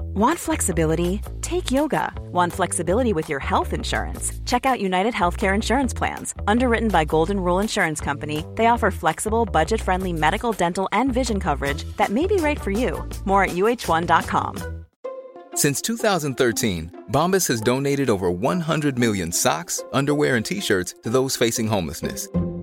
Want flexibility? Take yoga. Want flexibility with your health insurance? Check out United Healthcare Insurance Plans. Underwritten by Golden Rule Insurance Company, they offer flexible, budget friendly medical, dental, and vision coverage that may be right for you. More at uh1.com. Since 2013, Bombas has donated over 100 million socks, underwear, and t shirts to those facing homelessness.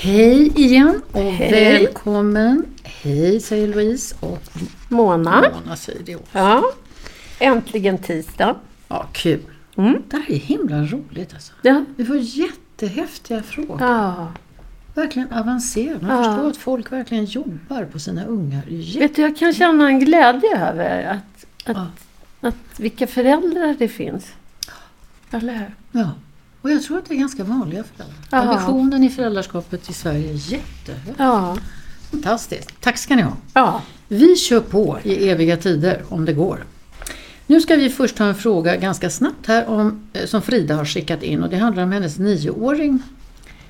Hej igen och Hej. välkommen. Hej säger Louise och Mona. Mona säger det också. Ja. Äntligen tisdag. Ja, kul. Mm. Det här är himla roligt alltså. Ja. Vi får jättehäftiga frågor. ja. Verkligen avancerade. Man Ja. förstår att folk verkligen jobbar på sina ungar. Jätte- Vet du, jag kan känna en glädje över att, att, Ja. att vilka föräldrar det finns. Eller hur? Ja. Och jag tror att det är ganska vanliga föräldrar. Ja. Ambitionen i föräldraskapet i Sverige är jättehög. Ja. Fantastiskt. Tack ska ni ha. Ja. Vi kör på i eviga tider om det går. Nu ska vi först ta en fråga ganska snabbt här om, eh, som Frida har skickat in och det handlar om hennes nioåring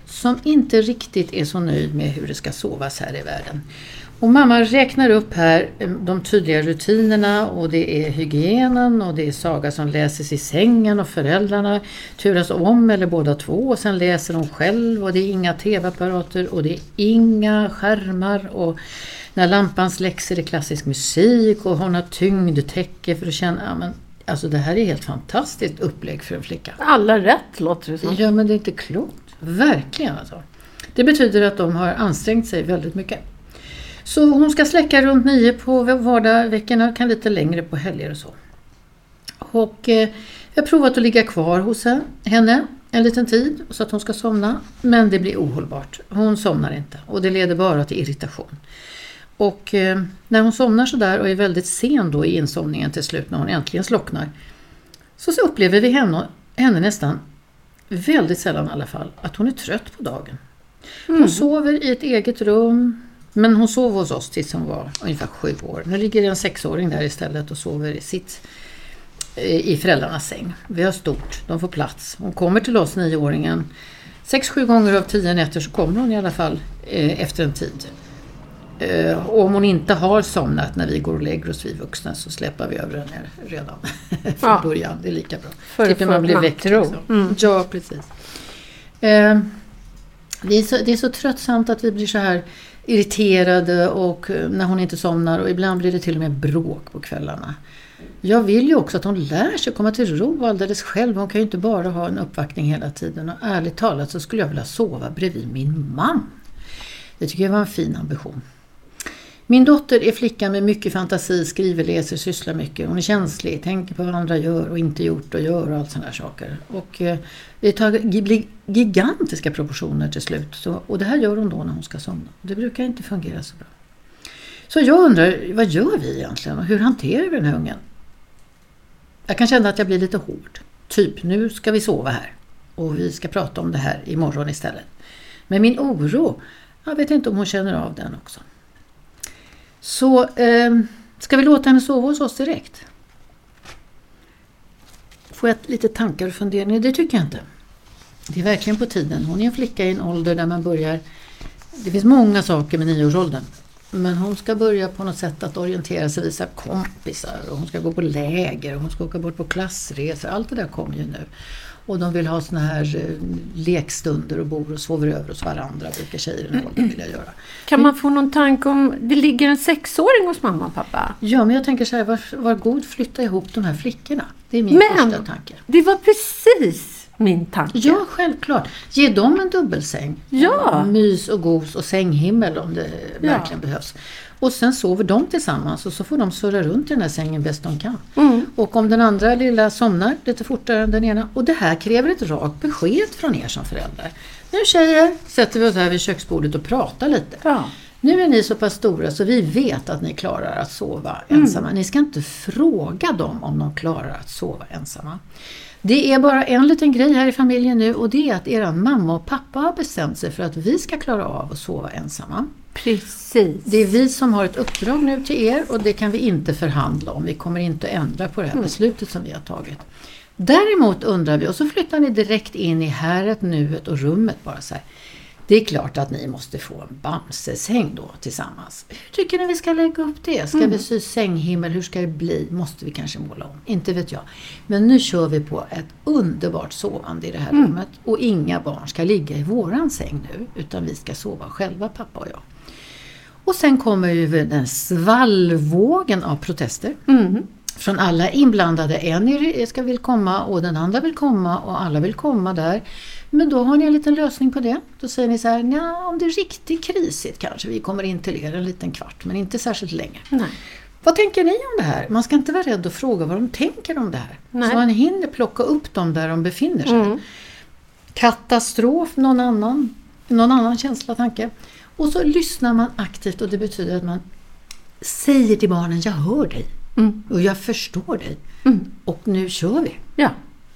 som inte riktigt är så nöjd med hur det ska sovas här i världen. Och mamma räknar upp här eh, de tydliga rutinerna och det är hygienen och det är Saga som läses i sängen och föräldrarna turas om eller båda två och sen läser hon själv och det är inga tv-apparater och det är inga skärmar och när lampan släcks är det klassisk musik och hon har tyngdtäcke för att känna, ja, men, alltså det här är helt fantastiskt upplägg för en flicka. Alla rätt låter det som. Ja men det är inte klokt. Verkligen alltså. Det betyder att de har ansträngt sig väldigt mycket. Så hon ska släcka runt nio på vardagsveckorna, kan lite längre på helger och så. Och eh, jag har provat att ligga kvar hos henne en liten tid så att hon ska somna. Men det blir ohållbart. Hon somnar inte och det leder bara till irritation. Och eh, när hon somnar sådär och är väldigt sen då i insomningen till slut när hon äntligen slocknar. Så, så upplever vi henne, henne nästan väldigt sällan i alla fall, att hon är trött på dagen. Hon sover i ett eget rum, men hon sov hos oss tills hon var ungefär sju år. Nu ligger det en sexåring där istället och sover i sitt eh, i föräldrarnas säng. Vi har stort, de får plats. Hon kommer till oss, nioåringen. Sex, sju gånger av tio nätter så kommer hon i alla fall eh, efter en tid. Eh, och om hon inte har somnat när vi går och lägger oss, vi vuxna, så släpper vi över henne redan från Ja. början. Det är lika bra. För att man få bli väckt. Liksom. Mm. Ja, precis. Eh, det, är så, det är så tröttsamt att vi blir så här irriterade och eh, när hon inte somnar och ibland blir det till och med bråk på kvällarna. Jag vill ju också att hon lär sig komma till ro alldeles själv. Hon kan ju inte bara ha en uppvaktning hela tiden. Och ärligt talat så skulle jag vilja sova bredvid min man. Det tycker jag var en fin ambition. Min dotter är flickan med mycket fantasi, skriver, läser, sysslar mycket. Hon är känslig, tänker på vad andra gör och inte gjort och gör och allt sådana saker. Och eh, det tar gigantiska proportioner till slut. Så, och det här gör hon då när hon ska somna. Det brukar inte fungera så bra. Så jag undrar, vad gör vi egentligen och hur hanterar vi den här ungen? Jag kan känna att jag blir lite hård. Typ, nu ska vi sova här. Och vi ska prata om det här imorgon istället. Men min oro, jag vet inte om hon känner av den också. Så eh, ska vi låta henne sova hos oss direkt? Får jag lite tankar och funderingar? Det tycker jag inte. Det är verkligen på tiden. Hon är en flicka i en ålder där man börjar... Det finns många saker med nioårsåldern. Men hon ska börja på något sätt att orientera sig, visa kompisar och hon ska gå på läger och hon ska åka bort på klassresor. Allt det där kommer ju nu. Och de vill ha såna här eh, lekstunder och bor och sover över hos varandra, brukar tjejer i den åldern vilja göra. Kan man få någon tanke om det ligger en sexåring hos mamma och pappa? Ja, men jag tänker så här, var, var god flytta ihop de här flickorna. Det är min Men- första tanke. Det var precis min tanke. Ja, självklart. Ge dem en dubbelsäng. Ja. Mys och gos och sänghimmel om det verkligen behövs. Och sen sover de tillsammans och så får de surra runt i den här sängen bäst de kan. Mm. Och om den andra lilla somnar lite fortare än den ena. Och det här kräver ett rakt besked från er som föräldrar. Nu tjejer sätter vi oss här vid köksbordet och pratar lite. Ja. Nu är ni så pass stora så vi vet att ni klarar att sova ensamma. Ni ska inte fråga dem om de klarar att sova ensamma. Det är bara en liten grej här i familjen nu och det är att er mamma och pappa har bestämt sig för att vi ska klara av att sova ensamma. Precis. Det är vi som har ett uppdrag nu till er och det kan vi inte förhandla om. Vi kommer inte att ändra på det här beslutet som vi har tagit. Däremot undrar vi, och så flyttar ni direkt in i häret, nuet och rummet bara så här. Det är klart att ni måste få en Bamsesäng då tillsammans. Hur tycker ni vi ska lägga upp det? Ska vi sy sänghimmel? Hur ska det bli? Måste vi kanske måla om? Inte vet jag. Men nu kör vi på ett underbart sovande i det här rummet. Och inga barn ska ligga i våran säng nu. Utan vi ska sova själva, pappa och jag. Och sen kommer ju den svallvågen av protester. Från alla inblandade. En ska vill komma och den andra vill komma och alla vill komma där. Men då har ni en liten lösning på det. Då säger ni så här, "Nja, om det är riktigt krisigt kanske vi kommer in till er en liten kvart men inte särskilt länge. Nej. Vad tänker ni om det här? Man ska inte vara rädd att fråga vad de tänker om det här. Nej. Så man hinner plocka upp dem där de befinner sig. Katastrof, någon annan, någon annan känsla, tanke. Och så lyssnar man aktivt och det betyder att man säger till barnen, jag hör dig. Och jag förstår dig. Och nu kör vi. Ja.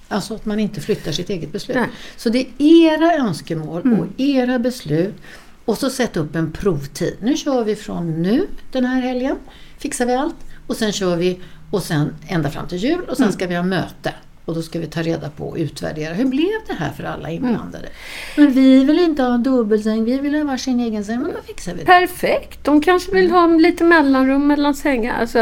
Alltså att man inte flyttar sitt eget beslut. Nej. Så det är era önskemål och era beslut. Och så sätt upp en provtid. Nu kör vi från nu den här helgen. Fixar vi allt. Och sen kör vi och sen ända fram till jul. Och sen ska vi ha möte. Och då ska vi ta reda på och utvärdera. Hur blev det här för alla inblandade? Men vi vill inte ha en dubbelsäng. Vi vill ha varsin egen säng. Men då fixar vi det. Perfekt. De kanske vill ha lite mellanrum mellan sängar. Alltså,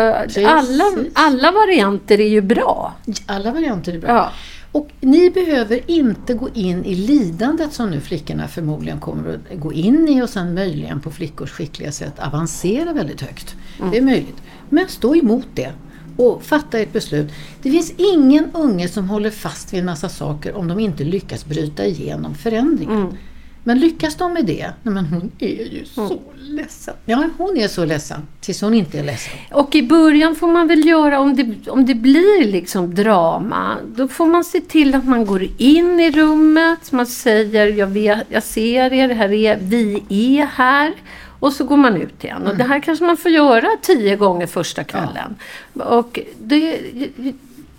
alla, alla varianter är ju bra. Alla varianter är bra. Ja. Och ni behöver inte gå in i lidandet som nu flickorna förmodligen kommer att gå in i och sen möjligen på flickors skickliga sätt avancera väldigt högt. Det är möjligt. Men stå emot det och fatta ett beslut. Det finns ingen unge som håller fast vid en massa saker om de inte lyckas bryta igenom förändringen. Men lyckas de med det, nej men hon är ju så ledsen. Ja, hon är så ledsen tills hon inte är ledsen. Och i början får man väl göra, om det, om det blir liksom drama, då får man se till att man går in i rummet, man säger jag, vet, jag ser er, här är, vi är här. Och så går man ut igen. Och det här kanske man får göra tio gånger första kvällen. Och det,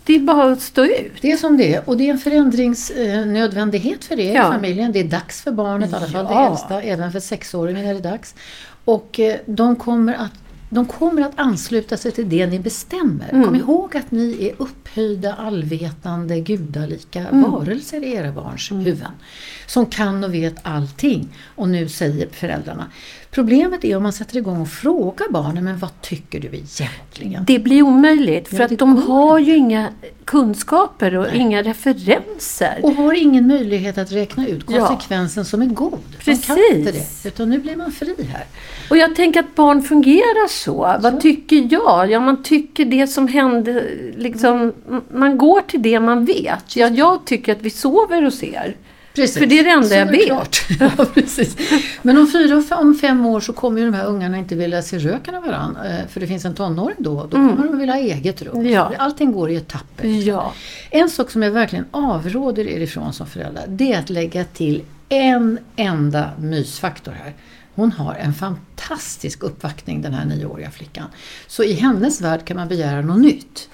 det är bara att stå ut. Det är som det är och det är en förändringsnödvändighet för er Ja. i familjen. Det är dags för barnet, i alla fall det Ja. äldsta. Även för sexåringen är det dags. Och eh, de kommer att de kommer att ansluta sig till det ni bestämmer. Mm. Kom ihåg att ni är upphöjda, allvetande, gudalika Mm. varelser i era barns huvuden. Som kan och vet allting. Och nu säger föräldrarna. Problemet är om man sätter igång och frågar barnen, men vad tycker du egentligen? Det blir omöjligt för Ja, att de går har ju inga kunskaper och inga referenser. Och har ingen möjlighet att räkna ut Ja. konsekvensen som är god. De kan Precis. inte det. Utan nu blir man fri här. Och jag tänker att barn fungerar så. Vad tycker jag? Ja, man tycker det som hände, liksom, man går till det man vet. Ja, jag tycker att vi sover hos er. Precis. För det är det enda Så jag vet. ja, precis. Men om fyra om fem år så kommer ju de här ungarna inte vilja se röken av varandra. eh, För det finns en tonåring då. Då kommer de vilja ha eget rum. Mm. Ja. Allting går i etapper. Ja. En sak som jag verkligen avråder er ifrån som föräldrar, det är att lägga till en enda mysfaktor här. Hon har en fantastisk uppvaktning den här nioåriga flickan. Så i hennes värld kan man begära något nytt.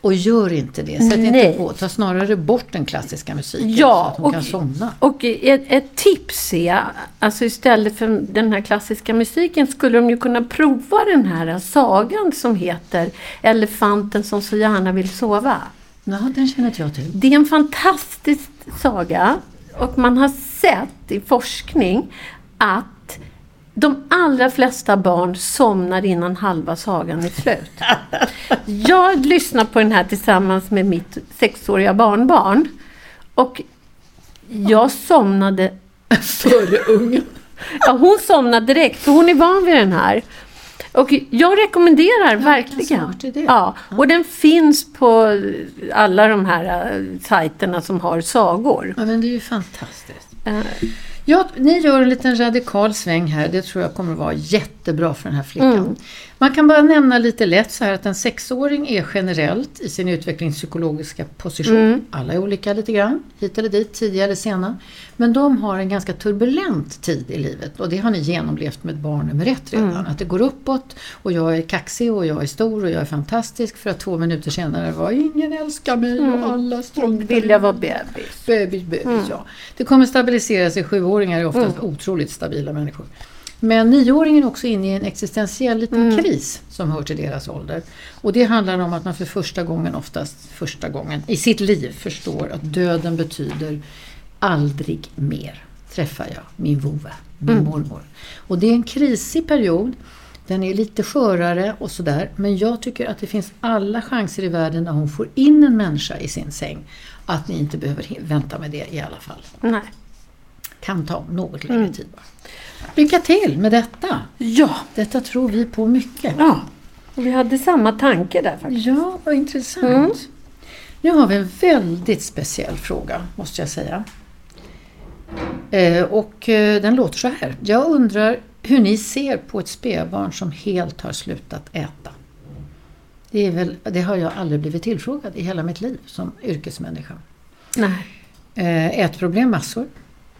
Och gör inte det. Sätt Nej. inte på. Ta snarare bort den klassiska musiken så Ja, att hon och, kan somna. och ett, ett tips är, alltså istället för den här klassiska musiken skulle de ju kunna prova den här sagan som heter Elefanten som så gärna vill sova. Ja, den känner inte jag till. Det är en fantastisk saga och man har sett i forskning att de allra flesta barn somnar innan halva sagan är slut. Jag lyssnar på den här tillsammans med mitt sexåriga barnbarn och jag somnade Före ungen. Ja, hon somnade direkt, för hon är van vid den här. Och jag rekommenderar verkligen. smart idé. Ja, och den finns på alla de här eh, sajterna som har sagor. Ja, men det är ju fantastiskt. Eh, Ja, ni gör en liten radikal sväng här. Det tror jag kommer att vara jättebra för den här flickan. Man kan bara nämna lite lätt så här att en sexåring är generellt i sin utvecklingspsykologiska position. Alla är olika lite grann, hit eller dit, tidiga eller sena. Men de har en ganska turbulent tid i livet och det har ni genomlevt med barn nummer ett redan. Att det går uppåt och jag är kaxig och jag är stor och jag är fantastisk för att två minuter senare var ingen älskar mig och alla struntar Vill jag vara bebis. Bebis, bebis, ja. Det kommer stabilisera sig. Sjuåringar är oftast otroligt stabila människor. Men nioåringen är också inne i en existentiell liten kris som hör till deras ålder. Och det handlar om att man för första gången, oftast första gången i sitt liv förstår att döden betyder aldrig mer träffar jag min vovve, min mormor. Och det är en krisig period. Den är lite skörare och sådär. Men jag tycker att det finns alla chanser i världen när hon får in en människa i sin säng. Att ni inte behöver vänta med det i alla fall. Nej. Kan ta något längre tid bara. Lycka till med detta! Ja, Detta tror vi på mycket. ja. Och vi hade samma tanke där faktiskt. Ja, vad intressant. Nu har vi en väldigt speciell fråga, måste jag säga. Eh, och eh, den låter så här. Jag undrar hur ni ser på ett spädbarn som helt har slutat äta. Det, är väl, det har jag aldrig blivit tillfrågad i hela mitt liv som yrkesmänniska. Nej. Eh, ätproblem massor.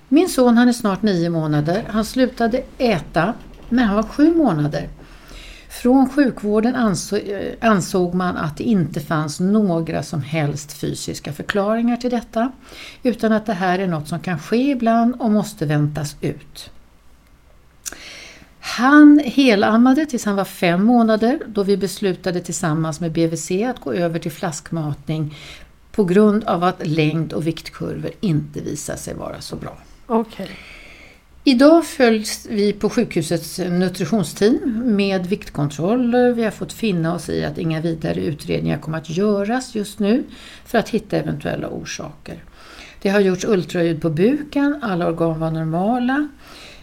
Min son han är snart nio månader. Han slutade äta när han var sju månader. Från sjukvården ansåg, eh, ansåg man att det inte fanns några som helst fysiska förklaringar till detta. Utan att det här är något som kan ske ibland och måste väntas ut. Han helammade tills han var fem månader då vi beslutade tillsammans med BVC att gå över till flaskmatning på grund av att längd och viktkurvor inte visade sig vara så bra. Okej. Idag följs vi på sjukhusets nutritionsteam med viktkontroller. Vi har fått finna oss i att inga vidare utredningar kommer att göras just nu för att hitta eventuella orsaker. Det har gjorts ultraljud på buken, alla organ var normala.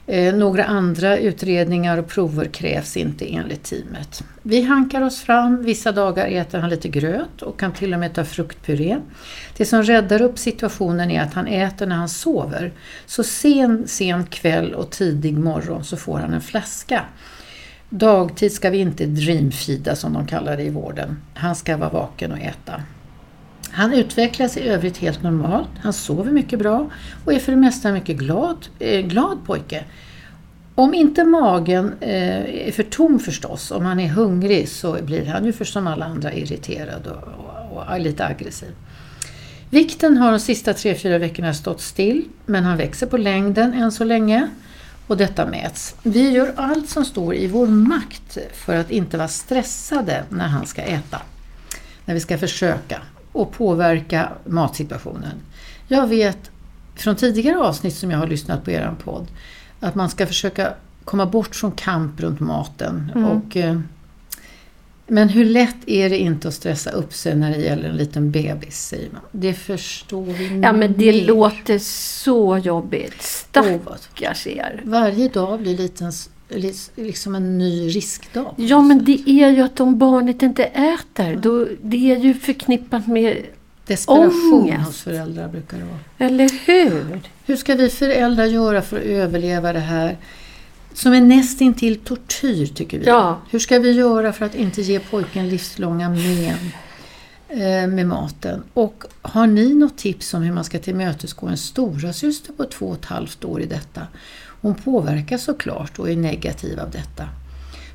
Eh, några andra utredningar och prover krävs inte enligt teamet. Vi hankar oss fram, vissa dagar äter han lite gröt och kan till och med ta fruktpuré. Det som räddar upp situationen är att han äter när han sover. Så sen, sen kväll och tidig morgon så får han en flaska. Dagtid ska vi inte dreamfeeda som de kallar det i vården. Han ska vara vaken och äta. Han utvecklas i övrigt helt normalt. Han sover mycket bra och är för det mesta en mycket glad, eh, glad pojke. Om inte magen eh, är för tom förstås, om han är hungrig så blir han ju för som alla andra irriterad och, och, och lite aggressiv. Vikten har de sista 3-4 veckorna stått still men han växer på längden än så länge och detta mäts. Vi gör allt som står i vår makt för att inte vara stressade när han ska äta. När vi ska försöka och påverka matsituationen. Jag vet från tidigare avsnitt som jag har lyssnat på er podd att man ska försöka komma bort från kamp runt maten. Och, eh, men hur lätt är det inte att stressa upp sig när det gäller en liten bebis, säger man. Det förstår vi Ja men det mer. låter så jobbigt. Stackars er. Varje dag blir liten, liksom en ny riskdag. Ja men det är ju att om barnet inte äter, då, det är ju förknippat med, Desperation ångest. hos föräldrar brukar det vara. eller hur? Hur ska vi föräldrar göra för att överleva det här? Som är nästintill tortyr tycker vi. Ja. Hur ska vi göra för att inte ge pojken livslånga men eh, med maten? Och har ni något tips om hur man ska tillmötesgå en stora syster på två och ett halvt år i detta? Hon påverkas såklart och är negativ av detta.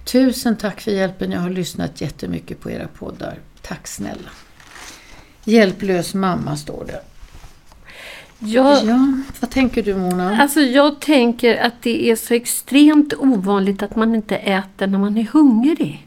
Tusen tack för hjälpen. Jag har lyssnat jättemycket på era poddar. Tack snälla. Hjälplös mamma står det. Jag, Ja, vad tänker du Mona? Alltså jag tänker att det är så extremt ovanligt att man inte äter när man är hungrig.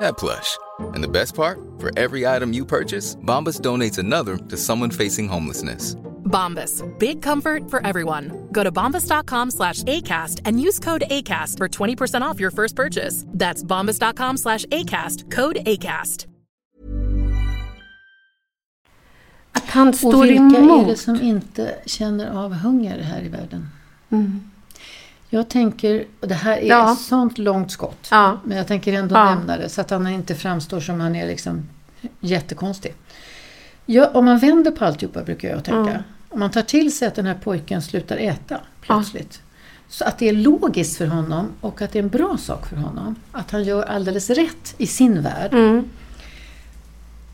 that plush. And the best part? For every item you purchase, Bombas donates another to someone facing homelessness. Bombas. Big comfort for everyone. Go to bombas.com slash ACAST and use code ACAST for 20% off your first purchase. That's bombas.com slash ACAST. Code ACAST. Att han Och står vilka emot. är det som inte känner av hunger här i världen? Mm. Jag tänker, och det här är Ja. ett sånt långt skott, Ja. men jag tänker ändå Ja. nämna det så att han inte framstår som han är liksom jättekonstig. Ja, om man vänder på alltihopa brukar jag tänka. Mm. Om man tar till sig att den här pojken slutar äta plötsligt. Så att det är logiskt för honom och att det är en bra sak för honom. Att han gör alldeles rätt i sin värld. Mm.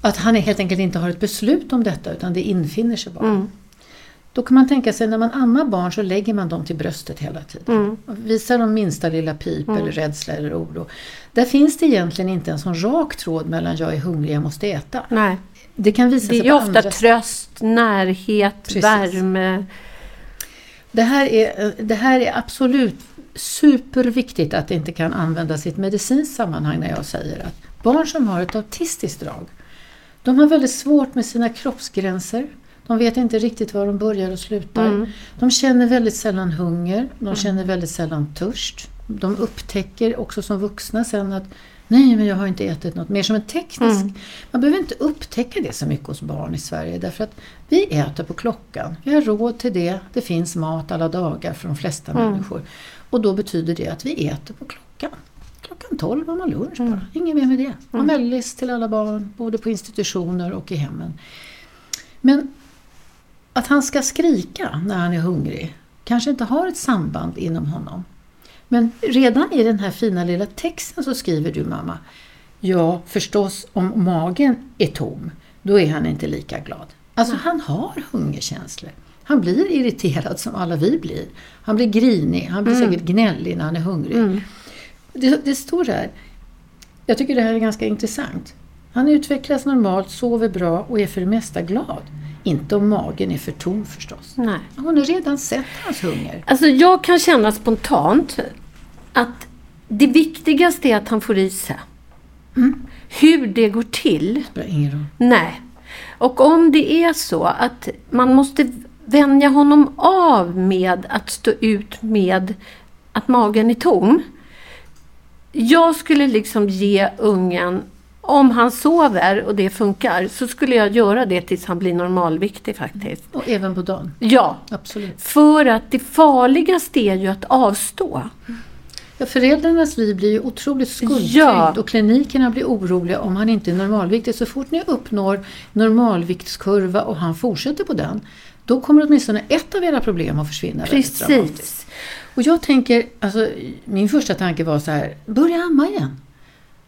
Att han helt enkelt inte har ett beslut om detta utan det infinner sig bara. Mm. Då kan man tänka sig när man ammar barn så lägger man dem till bröstet hela tiden. Mm. Visar de minsta lilla pip eller rädsla eller oro. Där finns det egentligen inte en sån rak tråd mellan jag är hungrig, jag måste äta. Nej. Det kan visa Det sig är ju på ofta andra tröst, närhet, Precis. värme. Det här, är, det här är absolut superviktigt att det inte kan användas i ett medicinskt sammanhang när jag säger att barn som har ett autistiskt drag, de har väldigt svårt med sina kroppsgränser. De vet inte riktigt var de börjar och slutar. Mm. De känner väldigt sällan hunger, de känner väldigt sällan törst. De upptäcker också som vuxna sen att Nej, men jag har inte ätit något. Mer som en teknisk... Mm. Man behöver inte upptäcka det så mycket hos barn i Sverige därför att vi äter på klockan. Vi har råd till det. Det finns mat alla dagar för de flesta Mm. människor. Och då betyder det att vi äter på klockan. Klockan 12 har man lunch Mm. bara. Inget mer med det. Man mellis till alla barn, både på institutioner och i hemmen. Men att han ska skrika när han är hungrig kanske inte har ett samband inom honom. Men redan i den här fina lilla texten så skriver du mamma Ja, förstås om magen är tom, då är han inte lika glad. Alltså han har hungerkänslor. Han blir irriterad som alla vi blir. Han blir grinig, han blir säkert gnällig när han är hungrig. Det, det står där. Jag tycker det här är ganska intressant. Han utvecklas normalt, sover bra och är för det mesta glad. Inte om magen är för tom förstås. Nej. Hon har redan sett hans hunger. Alltså jag kan känna spontant att det viktigaste är att han får i sig. Hur det går till, Spelar ingen roll. nej. Och om det är så att man måste vänja honom av med att stå ut med att magen är tom. Jag skulle liksom ge ungen, om han sover och det funkar, så skulle jag göra det tills han blir normalviktig faktiskt. Och även på dagen. Ja, Absolut. för att det farligaste är ju att avstå. Ja, föräldrarnas liv blir ju otroligt skuldtyngt Ja. och klinikerna blir oroliga om han inte är normalviktig. Så fort ni uppnår normalviktskurva och han fortsätter på den, då kommer åtminstone ett av era problem att försvinna. Precis. Och jag tänker, alltså, min första tanke var så här, börja amma igen.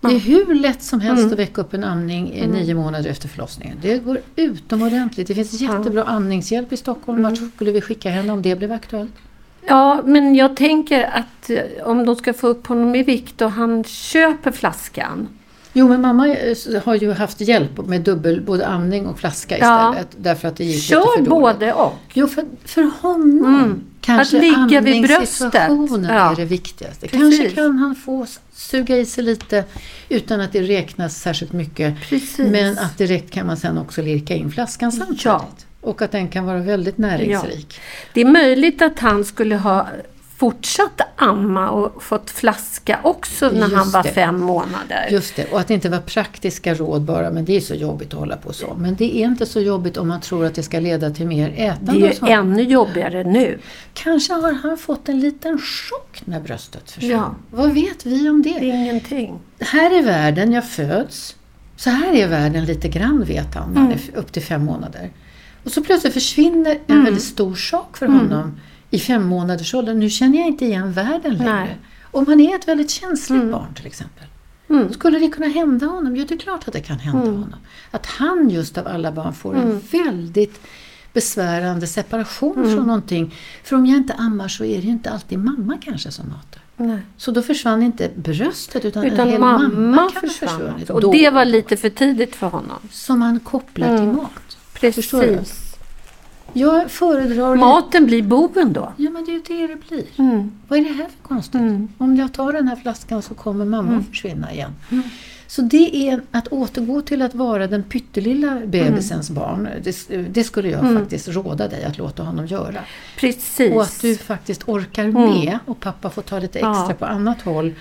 Det är hur lätt som helst Mm. att väcka upp en amning i nio månader efter förlossningen. Det går utomordentligt. Det finns jättebra amningshjälp i Stockholm. Mm. Vart skulle vi skicka henne om det blev aktuellt? Ja, men jag tänker att eh, om de ska få upp honom i vikt och han köper flaskan. Jo, men mamma eh, har ju haft hjälp med dubbel, både amning och flaska Ja. istället. Därför att det gick lite Kör för dåligt. både och. Jo, för, för honom Mm. kanske Att ligga vid bröstet. Ja. är det viktigaste. Precis. Kanske kan han få suga i sig lite utan att det räknas särskilt mycket. Precis. Men att direkt kan man sen också lirka in flaskan samtidigt. Ja. Och att den kan vara väldigt näringsrik. Det är möjligt att han skulle ha fortsatt amma och fått flaska också när Just han var det. fem månader. Just det, och att det inte var praktiska råd bara, men det är så jobbigt att hålla på så. Men det är inte så jobbigt om man tror att det ska leda till mer ätande. det är ju ännu jobbigare nu. Kanske har han fått en liten chock när bröstet försvann. Ja. Vad vet vi om det? Det ingenting. Här är världen, jag föds. Så här är världen lite grann vet han, Mm. upp till fem månader. Och så plötsligt försvinner en väldigt stor sak för honom i fem månaders ålder. Nu känner jag inte igen världen längre. Nej. Om han är ett väldigt känsligt barn till exempel. Skulle det kunna hända honom? Ja, det är klart att det kan hända honom. Att han just av alla barn får en väldigt besvärande separation från någonting. För om jag inte ammar så är det ju inte alltid mamma kanske som matar. Nej. Så då försvann inte bröstet utan, en Utan hel mamma, mamma kan försvann. försvunnit. Och Då- det var lite för tidigt för honom. Som man kopplar till mat. Förstår du? Precis. Jag föredrar... Maten blir boven då. Ja men det är ju det det blir. Mm. Vad är det här för konstigt? Om jag tar den här flaskan så kommer mamma Mm. att försvinna igen. Så det är att återgå till att vara den pyttelilla bebisens Mm. barn. Det, det skulle jag faktiskt råda dig att låta honom göra. Precis. Och att du faktiskt orkar med och pappa får ta lite extra Mm. Ja. på annat håll.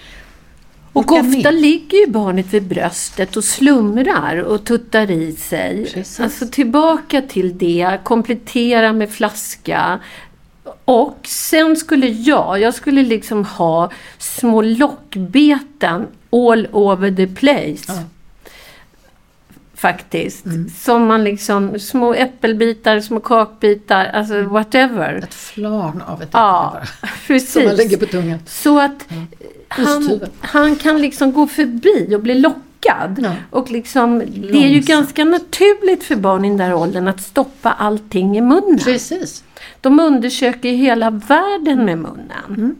Och ofta med. ligger ju barnet vid bröstet och slumrar och tuttar i sig. Precis. Alltså tillbaka till det, komplettera med flaska. Och sen skulle jag, jag skulle liksom ha små lockbeten all over the place. Ja. Faktiskt. Mm. Som man liksom, små äppelbitar, små kakbitar, alltså whatever. Ett flarn av ett Ja, äpple bara. precis. Som man lägger på tungan. Så att han, han kan liksom gå förbi och bli lockad. Ja. Och liksom, det är ju ganska naturligt för barn i den där åldern att stoppa allting i munnen. Precis. De undersöker ju hela världen med munnen.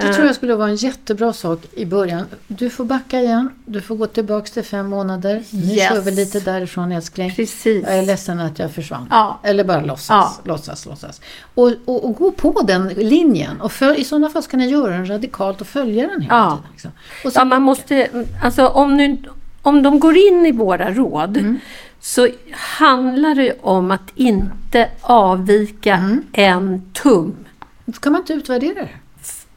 Det tror jag skulle vara en jättebra sak i början. Du får backa igen. Du får gå tillbaks till fem månader. Nu Yes. kör vi lite därifrån älskling. Precis. Jag är ledsen att jag försvann. Ja. Eller bara låtsas, Ja. låtsas, låtsas. Och, och, och gå på den linjen. Och för, i sådana fall ska ni göra den radikalt och följa den hela Ja. tiden. Liksom. Och Ja, man måste, alltså om, nu, om de går in i våra råd Mm. så handlar det om att inte avvika Mm. en tum. kan man inte utvärdera det?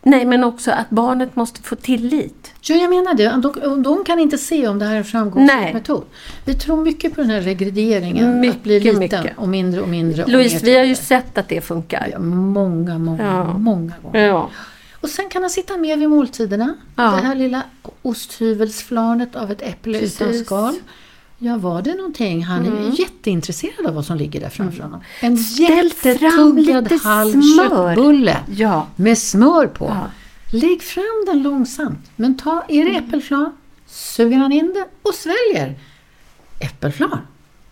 Nej, men också att barnet måste få tillit. Ja, jag menar det. De, de kan inte se om det här är en framgångsrik metod. Vi tror mycket på den här regredieringen. att Mycket, bli liten mycket. och mindre och mindre. och Louise, vi har ju sett att det funkar. Ja, många, många, Ja. många gånger. Ja. Och sen kan han sitta med vid måltiderna. Ja. Det här lilla osthyvelsflarnet av ett äpple Precis. utan skal. Ja, var det någonting? Han Mm. är jätteintresserad av vad som ligger där framför honom. En jättetuggad halv smör. köttbulle Ja. med smör på. Ja. Lägg fram den långsamt. Men ta, är det äppelflarn, suger han in det och sväljer. Äppelflarn.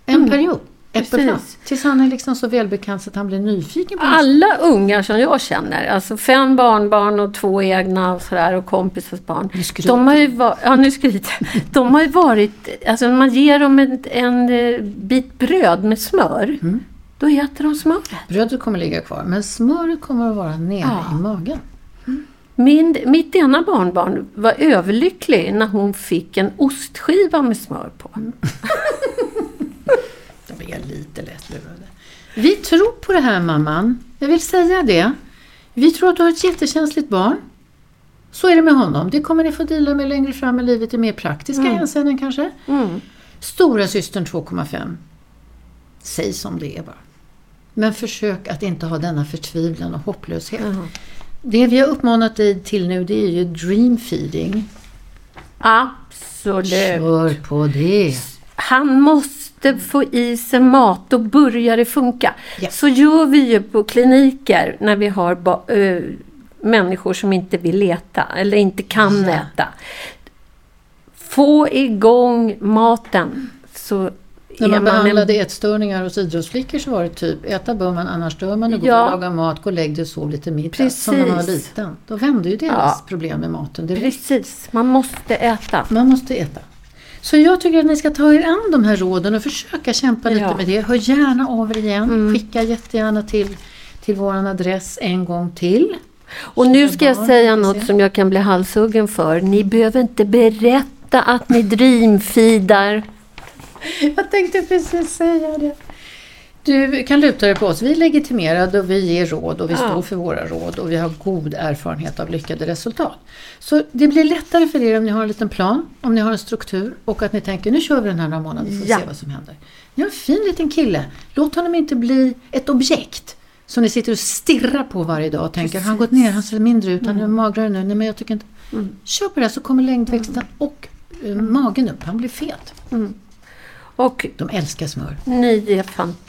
En period. Mm. Precis. Tills han är liksom så välbekant så att han blir nyfiken på. Alla ungar som jag känner, alltså fem barnbarn och två egna och, sådär, och kompisars barn. Nu skryter De har ju varit, ja nu skryter. De har ju varit, alltså man ger dem en, en eh, bit bröd med smör. Mm. Då äter de smöret. Brödet kommer ligga kvar, men smöret kommer att vara nere Ja. i magen. Min, mitt ena barnbarn var överlycklig när hon fick en ostskiva med smör på. De är lite lättlurade. Vi tror på det här mamman. Jag vill säga det. Vi tror att du har ett jättekänsligt barn. Så är det med honom. Det kommer ni få dela med längre fram i livet i mer praktiska hänseenden kanske. Mm. Stora systern 2,5. Säg som det är bara. Men försök att inte ha denna förtvivlan och hopplöshet. Det vi har uppmanat dig till nu det är ju dream feeding. Absolut. Kör på det. Han måste få i sig mat, då börjar det funka. Ja. Så gör vi ju på kliniker när vi har ö, människor som inte vill äta eller inte kan Ja. äta. Få igång maten så När är man man en behandlade ätstörningar hos idrottsflickor så var det typ äta bör man annars dör man, gå Ja. och laga mat, gå och lägg dig och sov lite middag. Som när man var Precis. liten. Då vände ju deras Ja. problem med maten direkt. Precis, man måste äta. Man måste äta. Så jag tycker att ni ska ta er an de här råden och försöka kämpa lite Ja. Mm. med det. Hör gärna av er igen. Skicka jättegärna till, till vår adress en gång till. Och nu ska jag säga något som jag kan bli halshuggen för. Ni behöver inte berätta att ni dreamfeedar. Jag tänkte precis säga det. Du kan luta dig på oss. Vi är legitimerade och vi ger råd och vi står för våra råd och vi har god erfarenhet av lyckade resultat. Så det blir lättare för er om ni har en liten plan, om ni har en struktur och att ni tänker nu kör vi den här några månader får vi Ja. se vad som händer. Ni har en fin liten kille. Låt honom inte bli ett objekt som ni sitter och stirrar på varje dag och tänker, har han gått ner, han ser mindre ut, han är magrare nu, nej men jag tycker inte. Kör på det här så kommer längdväxten och eh, magen upp, han blir fet. Och De älskar smör. Ni är fantastiska.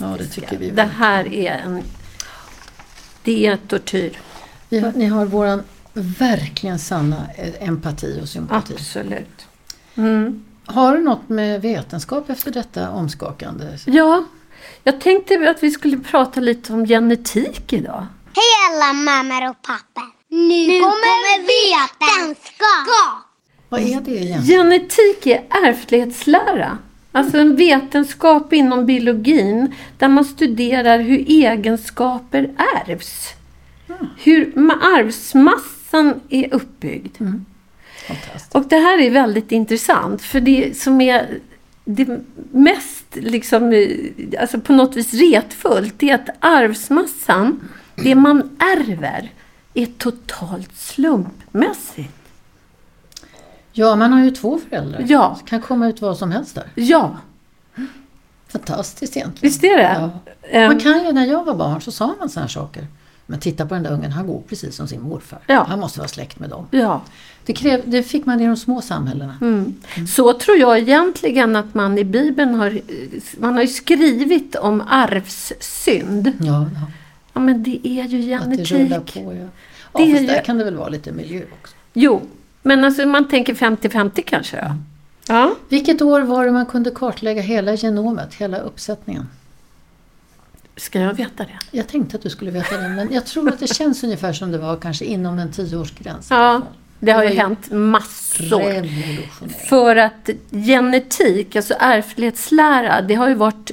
Ja, det tycker vi Det här är en... Det är tortyr. Vi har, ni har våran verkligen sanna eh, empati och sympati. Absolut. Mm. Har du något med vetenskap efter detta omskakande? Ja, jag tänkte att vi skulle prata lite om genetik idag. Hej alla mammor och pappor! Nu, kommer vetenskap! Vad är det egentligen? Genetik är ärftlighetslära. Alltså en vetenskap inom biologin där man studerar hur egenskaper ärvs. Hur ma- arvsmassan är uppbyggd. Fantastiskt. Och det här är väldigt intressant för det som är det mest liksom, eh, alltså på något vis retfullt, är att arvsmassan, det man ärver, är totalt slumpmässigt. Ja, man har ju två föräldrar. Ja. Det kan komma ut vad som helst där. Ja, Fantastiskt egentligen. visst är det? Ja. Ehm, Man kan ju, när jag var barn så sa man sådana här saker. Men titta på den där ungen, han går precis som sin morfar. Ja. Han måste vara släkt med dem. ja. Det, kräv, det fick man i de små samhällena. Mm. Så tror jag egentligen att man i Bibeln har, man har ju skrivit om arvssynd. Ja, ja. Ja men det är ju Att det rullar genetik. på. Ja, Det ja är fast ju- där kan det väl vara lite miljö också. Jo, men alltså man tänker 50-50 kanske. Ja. ja. Vilket år var det man kunde kartlägga hela genomet, hela uppsättningen? Ska jag veta det? Jag tänkte att du skulle veta det, men jag tror att det känns ungefär som det var kanske inom en tioårsgräns. Ja, det har ju ju hänt massor. För att genetik, alltså ärftlighetslära, det har ju varit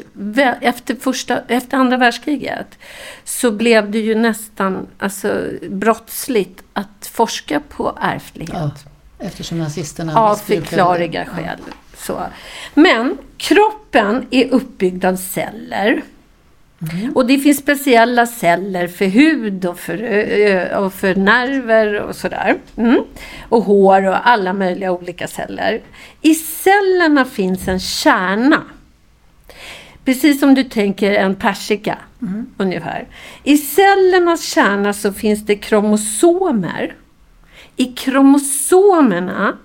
efter, första, efter andra världskriget så blev det ju nästan alltså, brottsligt att forska på ärftlighet. Ja, eftersom nazisterna Av förklarliga skäl. Så. Men kroppen är uppbyggd av celler. Och det finns speciella celler för hud och för, och för nerver och sådär. Mm. Och hår och alla möjliga olika celler. I cellerna finns en kärna. Precis som du tänker en persika ungefär. I cellernas kärna så finns det kromosomer. I kromosomerna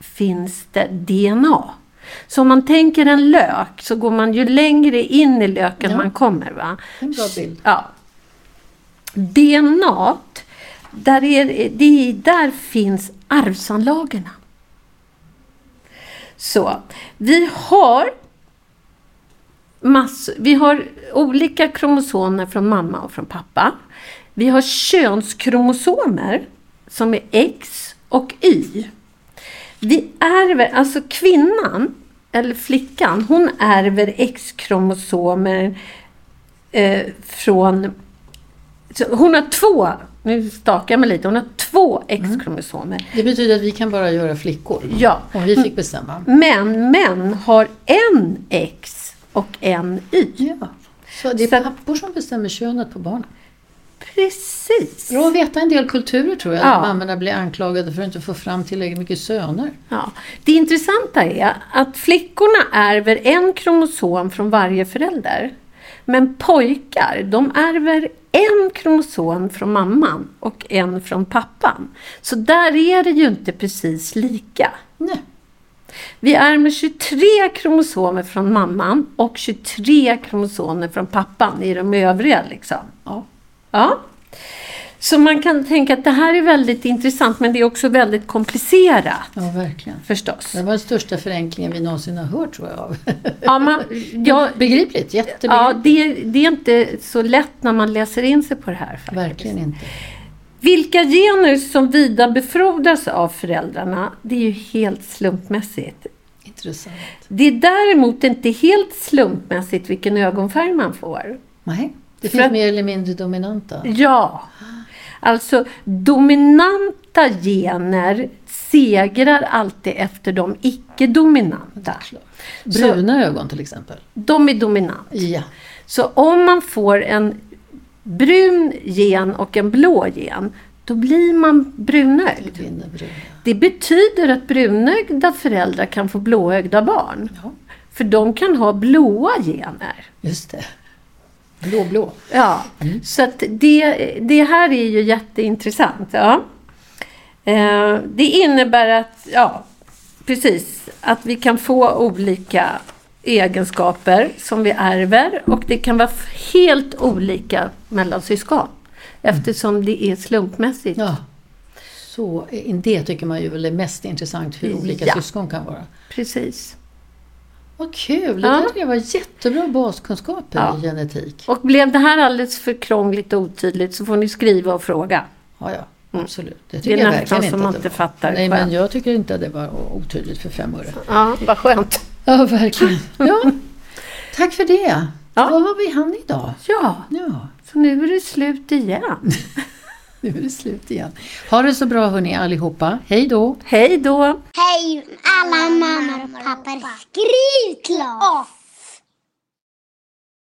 finns det DNA. Så om man tänker en lök så går man ju längre in i löken Ja. man kommer. Va? En bra bild. Ja. DNA, där, är, det, där finns arvsanlagerna. Så, vi har massor, vi har olika kromosomer från mamma och från pappa. Vi har könskromosomer som är X och Y. Vi ärver, alltså kvinnan, eller flickan, hon ärver X-kromosomer eh, från... Hon har två, nu stakar jag mig lite, hon har två X-kromosomer. Det betyder att vi kan bara göra flickor. Ja. Om vi fick bestämma. Men män har en X och en Y. Ja. Så det är pappor som bestämmer könet på barnen. Precis. Bra att veta en del kulturer tror jag. Ja. Att mammorna blir anklagade för att inte få fram tillräckligt mycket söner. Ja. Det intressanta är att flickorna ärver en kromosom från varje förälder. Men pojkar, de ärver en kromosom från mamman och en från pappan. Så där är det ju inte precis lika. Nej. Vi ärver 23 kromosomer från mamman och 23 kromosomer från pappan i de övriga. Liksom. Ja. Ja. Så man kan tänka att det här är väldigt intressant men det är också väldigt komplicerat ja, verkligen. förstås. Det var den största förenklingen vi någonsin har hört tror jag. av. Ja, man, ja, Begripligt, ja jättebegripligt. det, det är inte så lätt när man läser in sig på det här. Faktiskt. Verkligen inte. Vilka gener som vidarebefordras av föräldrarna, det är ju helt slumpmässigt. Intressant. Det är däremot inte helt slumpmässigt vilken ögonfärg man får. Nej, det finns att- mer eller mindre dominanta. Ja, alltså dominanta gener segrar alltid efter de icke-dominanta. Bruna ögon till exempel. De är dominant. Ja. Så om man får en brun gen och en blå gen, då blir man brunögd. Det betyder att brunögda föräldrar kan få blåögda barn. Ja, För de kan ha blåa gener. just det. Blå, blå. Ja, så att det, det här är ju jätteintressant. Ja. Eh, det innebär att, ja, precis, att vi kan få olika egenskaper som vi ärver och det kan vara helt olika mellan syskon eftersom det är slumpmässigt. Ja. Så det tycker man ju är mest intressant hur olika Ja. syskon kan vara. Precis. Vad kul! Det Ja. där tycker jag var jättebra baskunskaper Ja. i genetik. Och blev det här alldeles för krångligt och otydligt så får ni skriva och fråga. Ja, ja. Absolut. Det Det tycker är jag verkligen som inte man att inte det fattar Nej, men jag tycker inte att det var otydligt för fem öre. Ja, vad skönt. Ja, verkligen. Ja. Tack för det. Ja. Vad har vi hann idag? Ja, Ja, så nu är det slut igen. nu är det slut igen. Ha det så bra hörni allihopa. Hej då! Hej då! Hej alla mammor och pappor. Skriv klart!